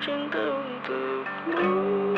watching the blue.